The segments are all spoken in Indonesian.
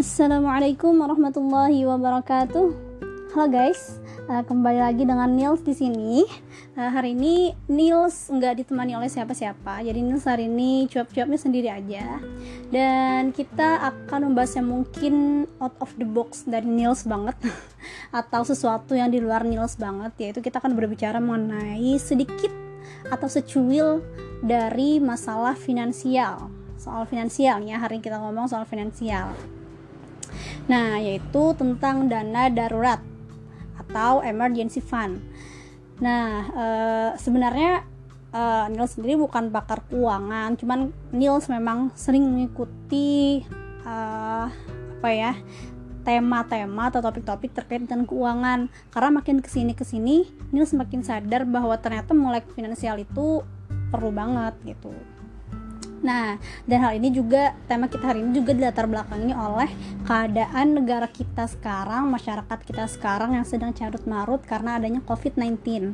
Assalamualaikum warahmatullahi wabarakatuh. Halo guys, uh, kembali lagi dengan Nils di sini. Uh, hari ini Nils nggak ditemani oleh siapa-siapa, jadi Nils hari ini cuap-cuapnya sendiri aja. Dan kita akan membahas yang mungkin out of the box dari Nils banget, atau sesuatu yang di luar Nils banget, yaitu kita akan berbicara mengenai sedikit atau secuil dari masalah finansial soal finansial ya hari ini kita ngomong soal finansial Nah, yaitu tentang dana darurat atau emergency fund. Nah, e, sebenarnya e, Nils sendiri bukan pakar keuangan, cuman Nils memang sering mengikuti e, apa ya tema-tema atau topik-topik terkait dengan keuangan karena makin ke sini ke sini Nils semakin sadar bahwa ternyata melek finansial itu perlu banget gitu Nah, dan hal ini juga tema kita hari ini juga dilatar belakangi oleh keadaan negara kita sekarang, masyarakat kita sekarang yang sedang carut marut karena adanya COVID-19. Uh,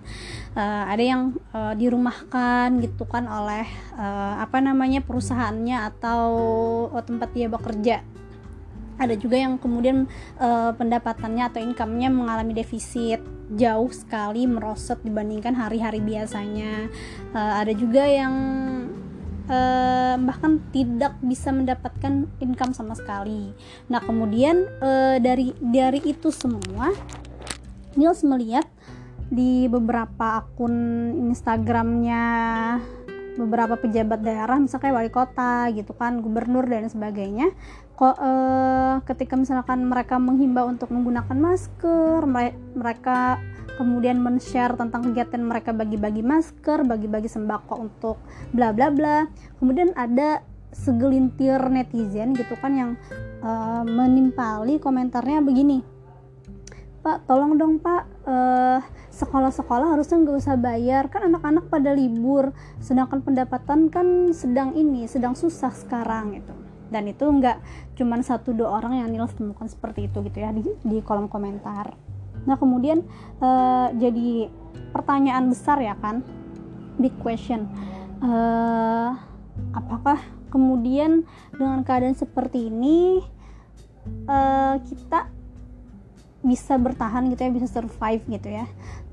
eh, ada yang uh, dirumahkan gitu kan oleh uh, apa namanya perusahaannya atau oh, tempat dia bekerja. Ada juga yang kemudian uh, pendapatannya atau income-nya mengalami defisit jauh sekali merosot dibandingkan hari-hari biasanya. Uh, ada juga yang uh, bahkan tidak bisa mendapatkan income sama sekali. Nah kemudian uh, dari dari itu semua, Nils melihat di beberapa akun Instagramnya beberapa pejabat daerah misalnya wali kota gitu kan gubernur dan sebagainya kok eh, ketika misalkan mereka menghimbau untuk menggunakan masker mereka kemudian men-share tentang kegiatan mereka bagi-bagi masker, bagi-bagi sembako untuk bla bla bla. Kemudian ada segelintir netizen gitu kan yang uh, menimpali komentarnya begini. Pak, tolong dong Pak, uh, sekolah-sekolah harusnya nggak usah bayar. Kan anak-anak pada libur, sedangkan pendapatan kan sedang ini, sedang susah sekarang gitu. Dan itu nggak cuman satu dua orang yang Nils temukan seperti itu gitu ya di, di kolom komentar. Nah kemudian uh, jadi pertanyaan besar ya kan, big question. Uh, apakah kemudian dengan keadaan seperti ini uh, kita bisa bertahan gitu ya, bisa survive gitu ya.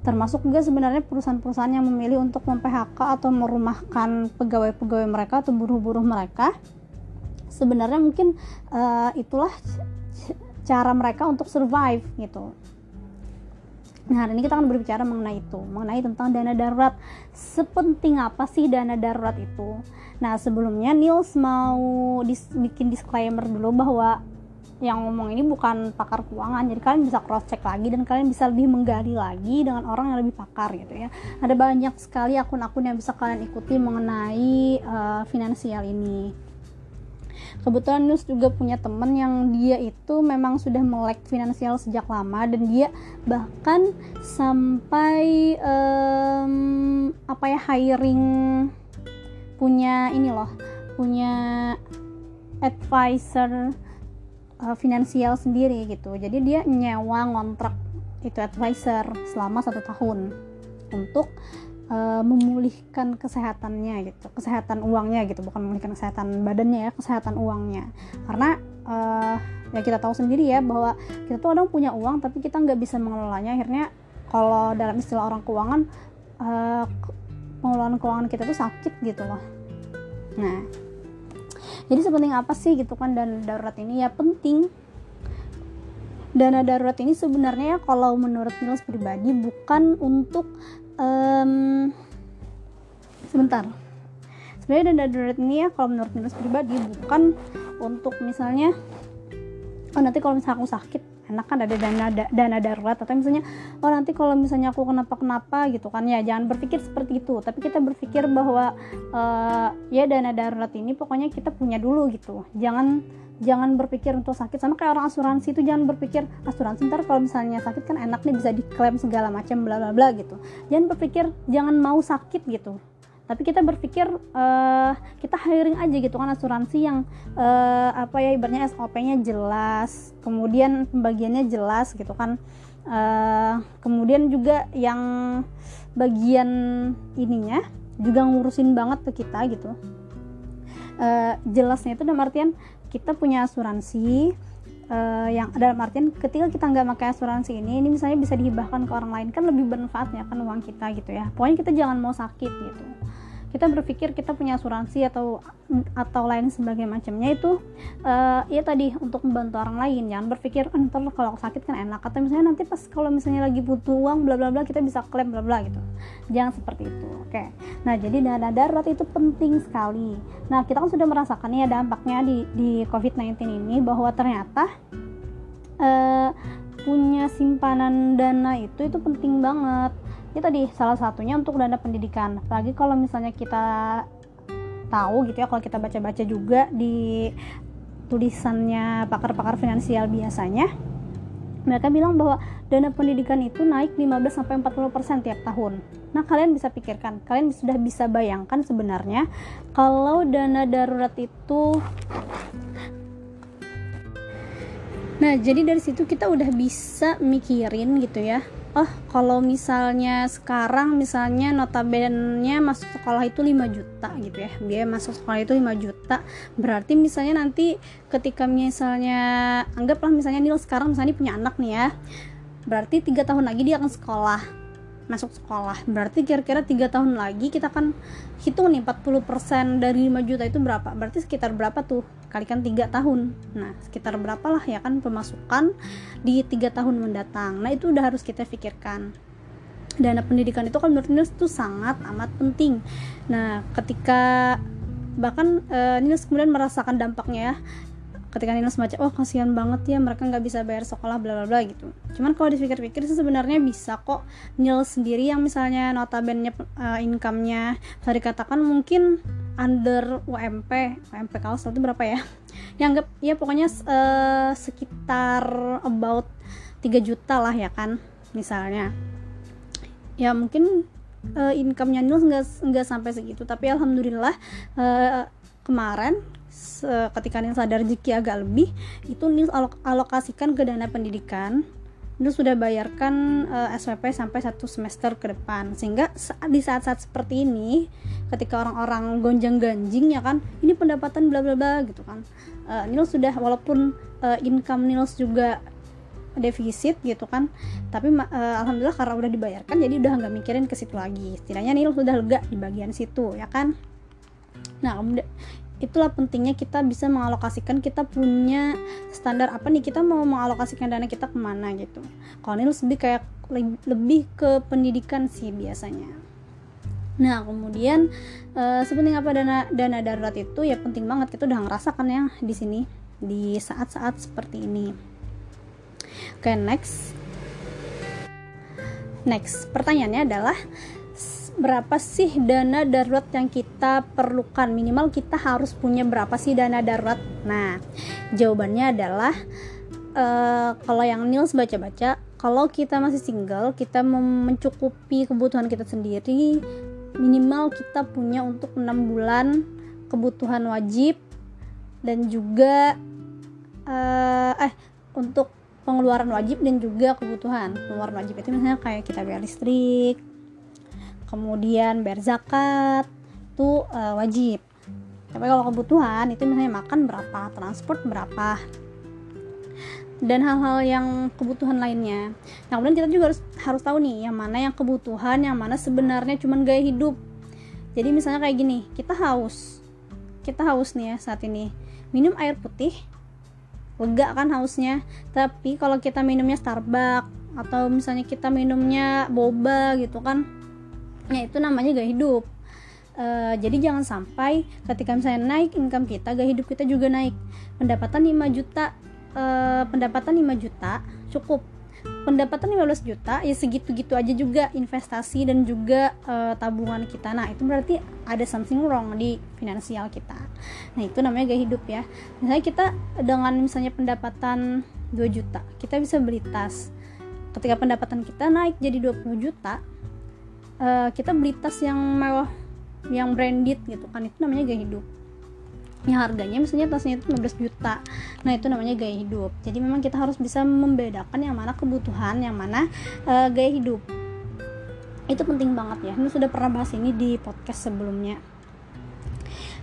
Termasuk juga sebenarnya perusahaan-perusahaan yang memilih untuk mem-PHK atau merumahkan pegawai-pegawai mereka atau buruh-buruh mereka. Sebenarnya mungkin uh, itulah cara mereka untuk survive gitu Nah, hari ini kita akan berbicara mengenai itu, mengenai tentang dana darurat. Sepenting apa sih dana darurat itu? Nah, sebelumnya Nils mau dis bikin disclaimer dulu bahwa yang ngomong ini bukan pakar keuangan. Jadi kalian bisa cross check lagi dan kalian bisa lebih menggali lagi dengan orang yang lebih pakar gitu ya. Ada banyak sekali akun-akun yang bisa kalian ikuti mengenai uh, finansial ini. Kebetulan Nus juga punya temen yang dia itu memang sudah melek finansial sejak lama dan dia bahkan sampai um, apa ya hiring punya ini loh punya advisor uh, finansial sendiri gitu. Jadi dia nyewa ngontrak itu advisor selama satu tahun untuk uh, memulihkan kesehatannya gitu kesehatan uangnya gitu. Bukan memulihkan kesehatan badannya ya kesehatan uangnya. Karena uh, ya kita tahu sendiri ya bahwa kita tuh kadang punya uang tapi kita nggak bisa mengelolanya. Akhirnya kalau dalam istilah orang keuangan uh, pengelolaan keuangan kita tuh sakit gitu loh. Nah jadi sepenting apa sih gitu kan dan darurat ini? Ya penting. Dana darurat ini sebenarnya ya kalau menurut Nils pribadi bukan untuk um, sebentar. Sebenarnya dana darurat ini ya kalau menurut Nilus pribadi bukan untuk misalnya oh nanti kalau misalnya aku sakit enak kan ada dana da, dana darurat atau misalnya oh nanti kalau misalnya aku kenapa kenapa gitu kan. Ya jangan berpikir seperti itu. Tapi kita berpikir bahwa uh, ya dana darurat ini pokoknya kita punya dulu gitu. Jangan jangan berpikir untuk sakit. Sama kayak orang asuransi itu jangan berpikir asuransi ntar kalau misalnya sakit kan enak nih bisa diklaim segala macam bla bla bla gitu. Jangan berpikir jangan mau sakit gitu tapi kita berpikir uh, kita hiring aja gitu kan asuransi yang uh, apa ya ibaratnya SOP-nya jelas kemudian pembagiannya jelas gitu kan. Uh, kemudian juga yang bagian ininya juga ngurusin banget ke kita gitu. Uh, jelasnya itu dalam artian kita punya asuransi uh, yang dalam artian ketika kita nggak pakai asuransi ini ini misalnya bisa dihibahkan ke orang lain kan lebih bermanfaatnya kan uang kita gitu ya. Pokoknya kita jangan mau sakit gitu kita berpikir kita punya asuransi atau atau lain sebagainya macamnya itu uh, ya tadi untuk membantu orang lain. Jangan berpikir oh, kalau sakit kan enak. Atau misalnya nanti pas kalau misalnya lagi butuh uang bla bla bla kita bisa klaim bla bla gitu. Jangan seperti itu oke. Nah jadi dana darurat itu penting sekali. Nah kita kan sudah merasakan ya dampaknya di di covid 19 ini bahwa ternyata uh, punya simpanan dana itu itu penting banget ya tadi salah satunya untuk dana pendidikan apalagi kalau misalnya kita tahu gitu ya kalau kita baca-baca juga di tulisannya pakar-pakar finansial biasanya mereka bilang bahwa dana pendidikan itu naik 15 sampai 40% tiap tahun. Nah, kalian bisa pikirkan, kalian sudah bisa bayangkan sebenarnya kalau dana darurat itu Nah, jadi dari situ kita udah bisa mikirin gitu ya oh kalau misalnya sekarang misalnya notabene masuk sekolah itu 5 juta gitu ya. Biaya masuk sekolah itu 5 juta. Berarti misalnya nanti ketika misalnya anggaplah misalnya Nil sekarang misalnya punya anak nih ya. Berarti tiga tahun lagi dia akan sekolah masuk sekolah. Berarti kira-kira tiga tahun lagi kita akan hitung nih 40% dari 5 juta itu berapa? Berarti sekitar berapa tuh kalikan tiga tahun. Nah sekitar berapa lah ya kan pemasukan di tiga tahun mendatang. Nah itu udah harus kita pikirkan. Dana pendidikan itu kan menurut itu sangat amat penting. Nah ketika bahkan uh, Nils kemudian merasakan dampaknya ya. Ketika Nina semacam oh kasihan banget ya mereka nggak bisa bayar sekolah bla bla bla gitu. Cuman kalau dipikir-pikir sih sebenarnya bisa kok. Nil sendiri yang misalnya notabene uh, income-nya bisa dikatakan mungkin under UMP UMP kaos itu berapa ya? Yang ya pokoknya uh, sekitar about 3 juta lah ya kan misalnya. Ya mungkin uh, income-nya Nil nggak nggak sampai segitu tapi alhamdulillah uh, kemarin ketika Nil sadar rezeki agak lebih itu Nil alok alokasikan ke dana pendidikan Nil sudah bayarkan uh, eh, SPP sampai satu semester ke depan. Sehingga di saat-saat seperti ini ketika orang-orang gonjang ganjing ya kan ini pendapatan bla bla bla gitu kan. Uh, Nil sudah walaupun uh, income Nil juga defisit gitu kan tapi uh, alhamdulillah karena udah dibayarkan jadi udah nggak mikirin ke situ lagi. Setidaknya Nil sudah lega di bagian situ ya kan. Nah itulah pentingnya kita bisa mengalokasikan kita punya standar apa nih kita mau mengalokasikan dana kita ke mana gitu. Kalau ini lebih kayak lebih ke pendidikan sih biasanya. Nah kemudian uh, sepenting apa dana dana darurat itu ya penting banget. Kita udah ngerasakan ya di sini di saat-saat seperti ini. Oke okay, next. Next pertanyaannya adalah berapa sih dana darurat yang kita perlukan? Minimal kita harus punya berapa sih dana darurat? Nah jawabannya adalah uh, kalau yang Nils baca-baca kalau kita masih single kita mencukupi kebutuhan kita sendiri minimal kita punya untuk enam bulan kebutuhan wajib dan juga uh, eh untuk pengeluaran wajib dan juga kebutuhan pengeluaran wajib. Itu misalnya kayak kita bayar listrik kemudian bayar zakat itu uh, wajib. Tapi kalau kebutuhan itu misalnya makan berapa transport berapa dan hal-hal yang kebutuhan lainnya. Nah kemudian kita juga harus harus tahu nih yang mana yang kebutuhan yang mana sebenarnya cuma gaya hidup. Jadi misalnya kayak gini kita haus. Kita haus nih ya saat ini. Minum air putih lega kan hausnya. Tapi kalau kita minumnya Starbucks atau misalnya kita minumnya boba gitu kan ya itu namanya gaya hidup Uh, jadi jangan sampai ketika misalnya naik income kita, gaya hidup kita juga naik. Pendapatan 5 juta, uh, pendapatan 5 juta cukup. Pendapatan 15 juta ya segitu-gitu aja juga investasi dan juga uh, tabungan kita. Nah, itu berarti ada something wrong di finansial kita. Nah, itu namanya gaya hidup ya. Misalnya kita dengan misalnya pendapatan 2 juta, kita bisa beli tas. Ketika pendapatan kita naik jadi 20 juta, uh, kita beli tas yang mewah yang branded gitu kan. Itu namanya gaya hidup. Yang harganya misalnya tasnya itu 15 juta. Nah itu namanya gaya hidup. Jadi memang kita harus bisa membedakan yang mana kebutuhan yang mana uh, gaya hidup. Itu penting banget ya. Ini sudah pernah bahas ini di podcast sebelumnya.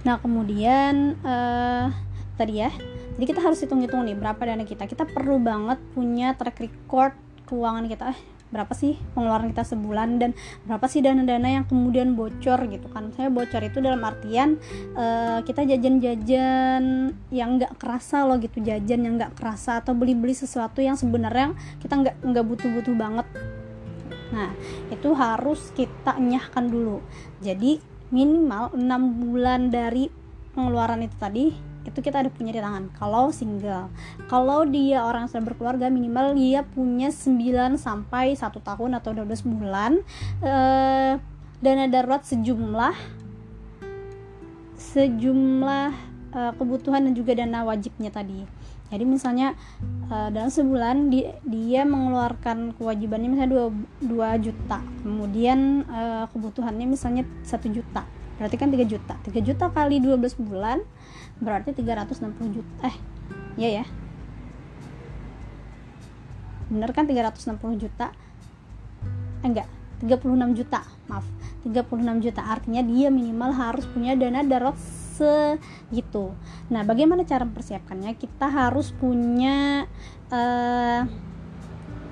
Nah kemudian uh, tadi ya. Jadi kita harus hitung-hitung nih berapa dana kita. Kita perlu banget punya track record keuangan kita. Eh berapa sih pengeluaran kita sebulan dan berapa sih dana-dana yang kemudian bocor gitu kan. Saya bocor itu dalam artian uh, kita jajan-jajan yang nggak kerasa loh gitu jajan yang nggak kerasa atau beli-beli sesuatu yang sebenarnya kita nggak nggak butuh-butuh banget. Nah itu harus kita nyahkan dulu. Jadi minimal 6 bulan dari pengeluaran itu tadi itu kita ada punya di tangan kalau single. Kalau dia orang yang sudah berkeluarga minimal dia punya 9 sampai 1 tahun atau 12 bulan eh, dana darurat sejumlah sejumlah eh, kebutuhan dan juga dana wajibnya tadi. Jadi misalnya uh, dalam sebulan dia, dia mengeluarkan kewajibannya misalnya 2, 2 juta kemudian uh, kebutuhannya misalnya 1 juta berarti kan 3 juta. 3 juta kali 12 bulan berarti 360 juta. Eh iya ya. Bener kan 360 juta? Eh, enggak. 36 juta. Maaf. 36 juta. Artinya dia minimal harus punya dana darurat segitu. Nah bagaimana cara mempersiapkannya? Kita harus punya uh,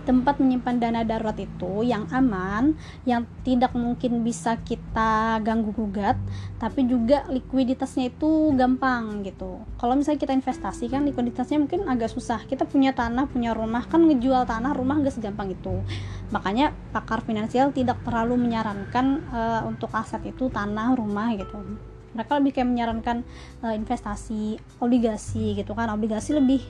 tempat menyimpan dana darurat itu yang aman, yang tidak mungkin bisa kita ganggu gugat, tapi juga likuiditasnya itu gampang gitu. Kalau misalnya kita investasi kan likuiditasnya mungkin agak susah. Kita punya tanah, punya rumah kan ngejual tanah, rumah gak segampang itu. Makanya pakar finansial tidak terlalu menyarankan uh, untuk aset itu tanah, rumah gitu. Mereka lebih kayak menyarankan uh, investasi, obligasi gitu kan. Obligasi lebih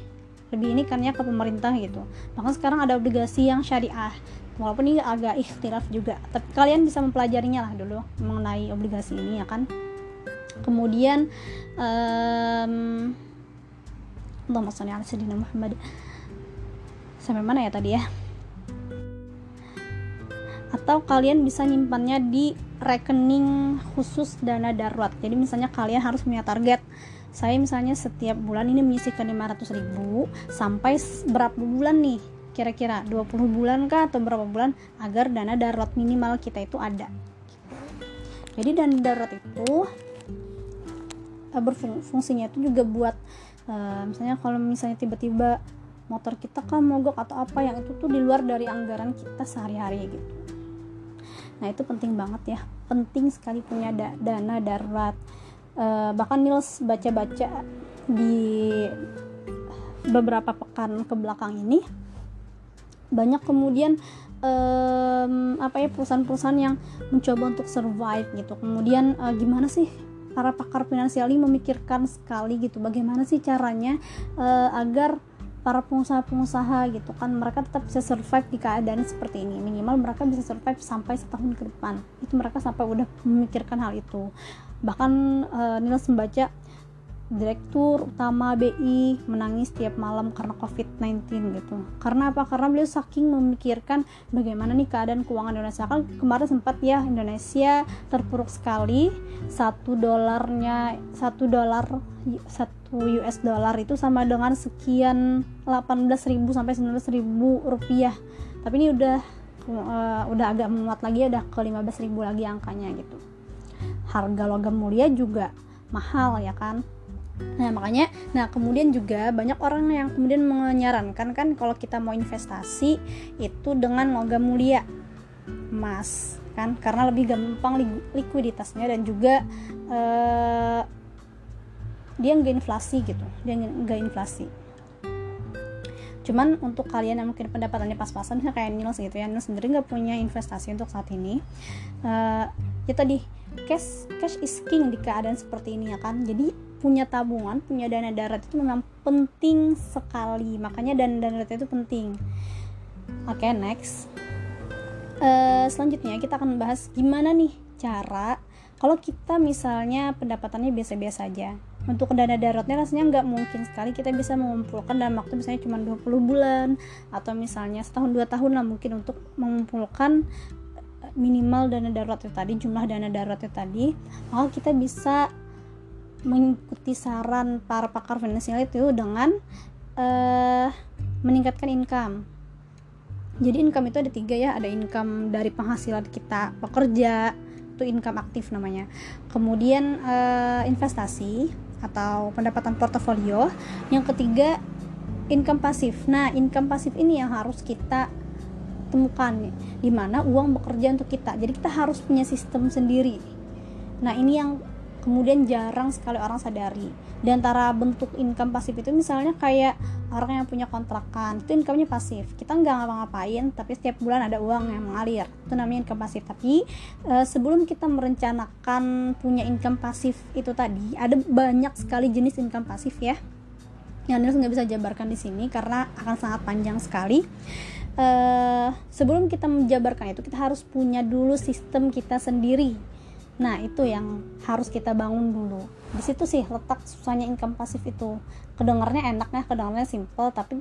lebih ini kan ya ke pemerintah gitu. Bahkan sekarang ada obligasi yang syariah. Walaupun ini agak ikhtilaf juga tapi kalian bisa mempelajarinya lah dulu mengenai obligasi ini ya kan? Kemudian um, Allahumma sholli ala Muhammad. Sampai mana ya tadi ya atau kalian bisa nyimpannya di rekening khusus dana darurat. Jadi misalnya kalian harus punya target. Saya misalnya setiap bulan ini menyisihkan 500 ribu sampai berapa bulan nih? Kira-kira 20 bulan kah atau berapa bulan agar dana darurat minimal kita itu ada? Jadi dana darurat itu berfungsinya itu juga buat uh, misalnya kalau misalnya tiba-tiba motor kita kan mogok atau apa yang itu tuh di luar dari anggaran kita sehari-hari gitu nah itu penting banget ya. Penting sekali punya da dana darurat. Uh, bahkan Nils baca-baca di beberapa pekan ke belakang ini banyak kemudian um, apa ya perusahaan-perusahaan yang mencoba untuk survive gitu. Kemudian uh, gimana sih para pakar finansial ini memikirkan sekali gitu. Bagaimana sih caranya uh, agar para pengusaha-pengusaha gitu kan mereka tetap bisa survive di keadaan seperti ini. Minimal mereka bisa survive sampai setahun ke depan. Itu mereka sampai udah memikirkan hal itu. Bahkan uh, Nils membaca direktur utama BI menangis setiap malam karena COVID-19 gitu. Karena apa? Karena beliau saking memikirkan bagaimana nih keadaan keuangan Indonesia. Kan kemarin sempat ya Indonesia terpuruk sekali. Satu dolarnya, satu dolar, satu US dollar itu sama dengan sekian 18.000 sampai 19.000 rupiah. Tapi ini udah uh, udah agak memuat lagi, udah ke 15.000 lagi angkanya gitu harga logam mulia juga mahal ya kan Nah makanya, nah kemudian juga banyak orang yang kemudian menyarankan kan kalau kita mau investasi itu dengan logam mulia emas kan? Karena lebih gampang likuiditasnya dan juga uh, dia nggak inflasi gitu dia nggak inflasi. Cuman untuk kalian yang mungkin pendapatannya pas-pasan misalnya kayak Nils gitu ya Nils sendiri nggak punya investasi untuk saat ini. Uh, ya tadi cash cash is king di keadaan seperti ini ya kan? Jadi punya tabungan punya dana darurat itu memang penting sekali. Makanya dana darurat itu penting. Oke okay, next. Uh, selanjutnya kita akan bahas gimana nih cara kalau kita misalnya pendapatannya biasa-biasa aja. Untuk dana daruratnya rasanya nggak mungkin sekali kita bisa mengumpulkan dalam waktu misalnya cuma 20 bulan atau misalnya setahun dua tahun lah mungkin untuk mengumpulkan minimal dana darurat itu tadi jumlah dana darurat itu tadi. Maka kita bisa mengikuti saran para pakar finansial itu dengan uh, meningkatkan income. Jadi income itu ada tiga ya ada income dari penghasilan kita pekerja itu income aktif namanya. Kemudian uh, investasi atau pendapatan portofolio. Yang ketiga income pasif. Nah income pasif ini yang harus kita temukan di mana uang bekerja untuk kita. Jadi kita harus punya sistem sendiri. Nah ini yang kemudian jarang sekali orang sadari. Di antara bentuk income pasif itu misalnya kayak orang yang punya kontrakan itu income-nya pasif. Kita nggak ngapa-ngapain tapi setiap bulan ada uang yang mengalir. Itu namanya income pasif. Tapi e, sebelum kita merencanakan punya income pasif itu tadi ada banyak sekali jenis income pasif ya yang Nils nggak bisa jabarkan di sini karena akan sangat panjang sekali. E, sebelum kita menjabarkan itu kita harus punya dulu sistem kita sendiri Nah, itu yang harus kita bangun dulu. Di situ sih letak susahnya income pasif itu. Kedengarnya enak ya, kedengarnya simple, tapi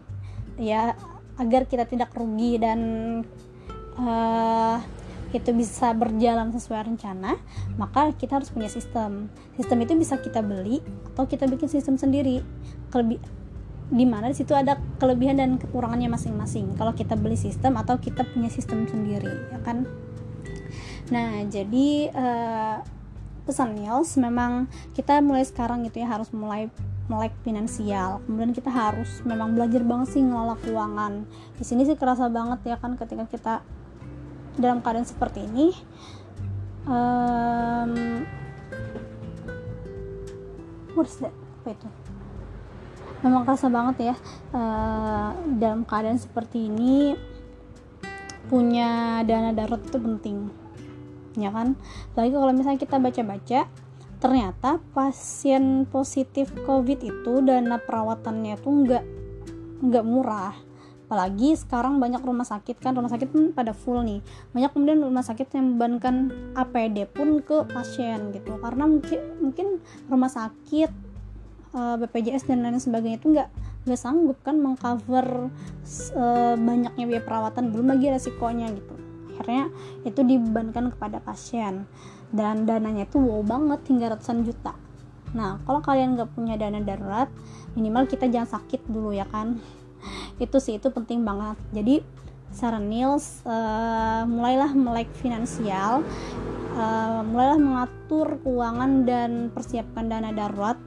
ya agar kita tidak rugi dan uh, itu bisa berjalan sesuai rencana, maka kita harus punya sistem. Sistem itu bisa kita beli atau kita bikin sistem sendiri. Kelebih di mana di situ ada kelebihan dan kekurangannya masing-masing. Kalau kita beli sistem atau kita punya sistem sendiri, ya kan? Nah, jadi uh, pesan Niels memang kita mulai sekarang gitu ya harus mulai melek finansial. Kemudian kita harus memang belajar banget sih ngelola keuangan. Di sini sih kerasa banget ya kan ketika kita dalam keadaan seperti ini. Um, what is that? Apa itu? Memang kerasa banget ya uh, dalam keadaan seperti ini punya dana darurat itu penting ya kan? Lagi kalau misalnya kita baca-baca ternyata pasien positif covid itu dana perawatannya tuh nggak nggak murah. Apalagi sekarang banyak rumah sakit kan rumah sakit pun pada full nih. Banyak kemudian rumah sakit yang membebankan APD pun ke pasien gitu. Karena mungkin mungkin rumah sakit eh, BPJS dan lain sebagainya itu nggak nggak sanggup kan mengcover uh, banyaknya biaya perawatan belum lagi resikonya gitu akhirnya itu dibebankan kepada pasien. Dan dananya itu wow banget hingga ratusan juta. Nah kalau kalian nggak punya dana darurat minimal kita jangan sakit dulu ya kan. Itu sih itu penting banget. Jadi saran Nils uh, mulailah melek finansial uh, mulailah mengatur keuangan dan persiapkan dana darurat.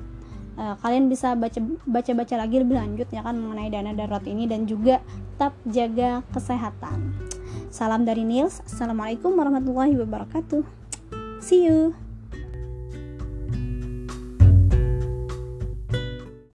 Uh, kalian bisa baca baca baca lagi lebih lanjut ya kan mengenai dana darurat ini dan juga tetap jaga kesehatan Salam dari Nils. Assalamualaikum warahmatullahi wabarakatuh. See you.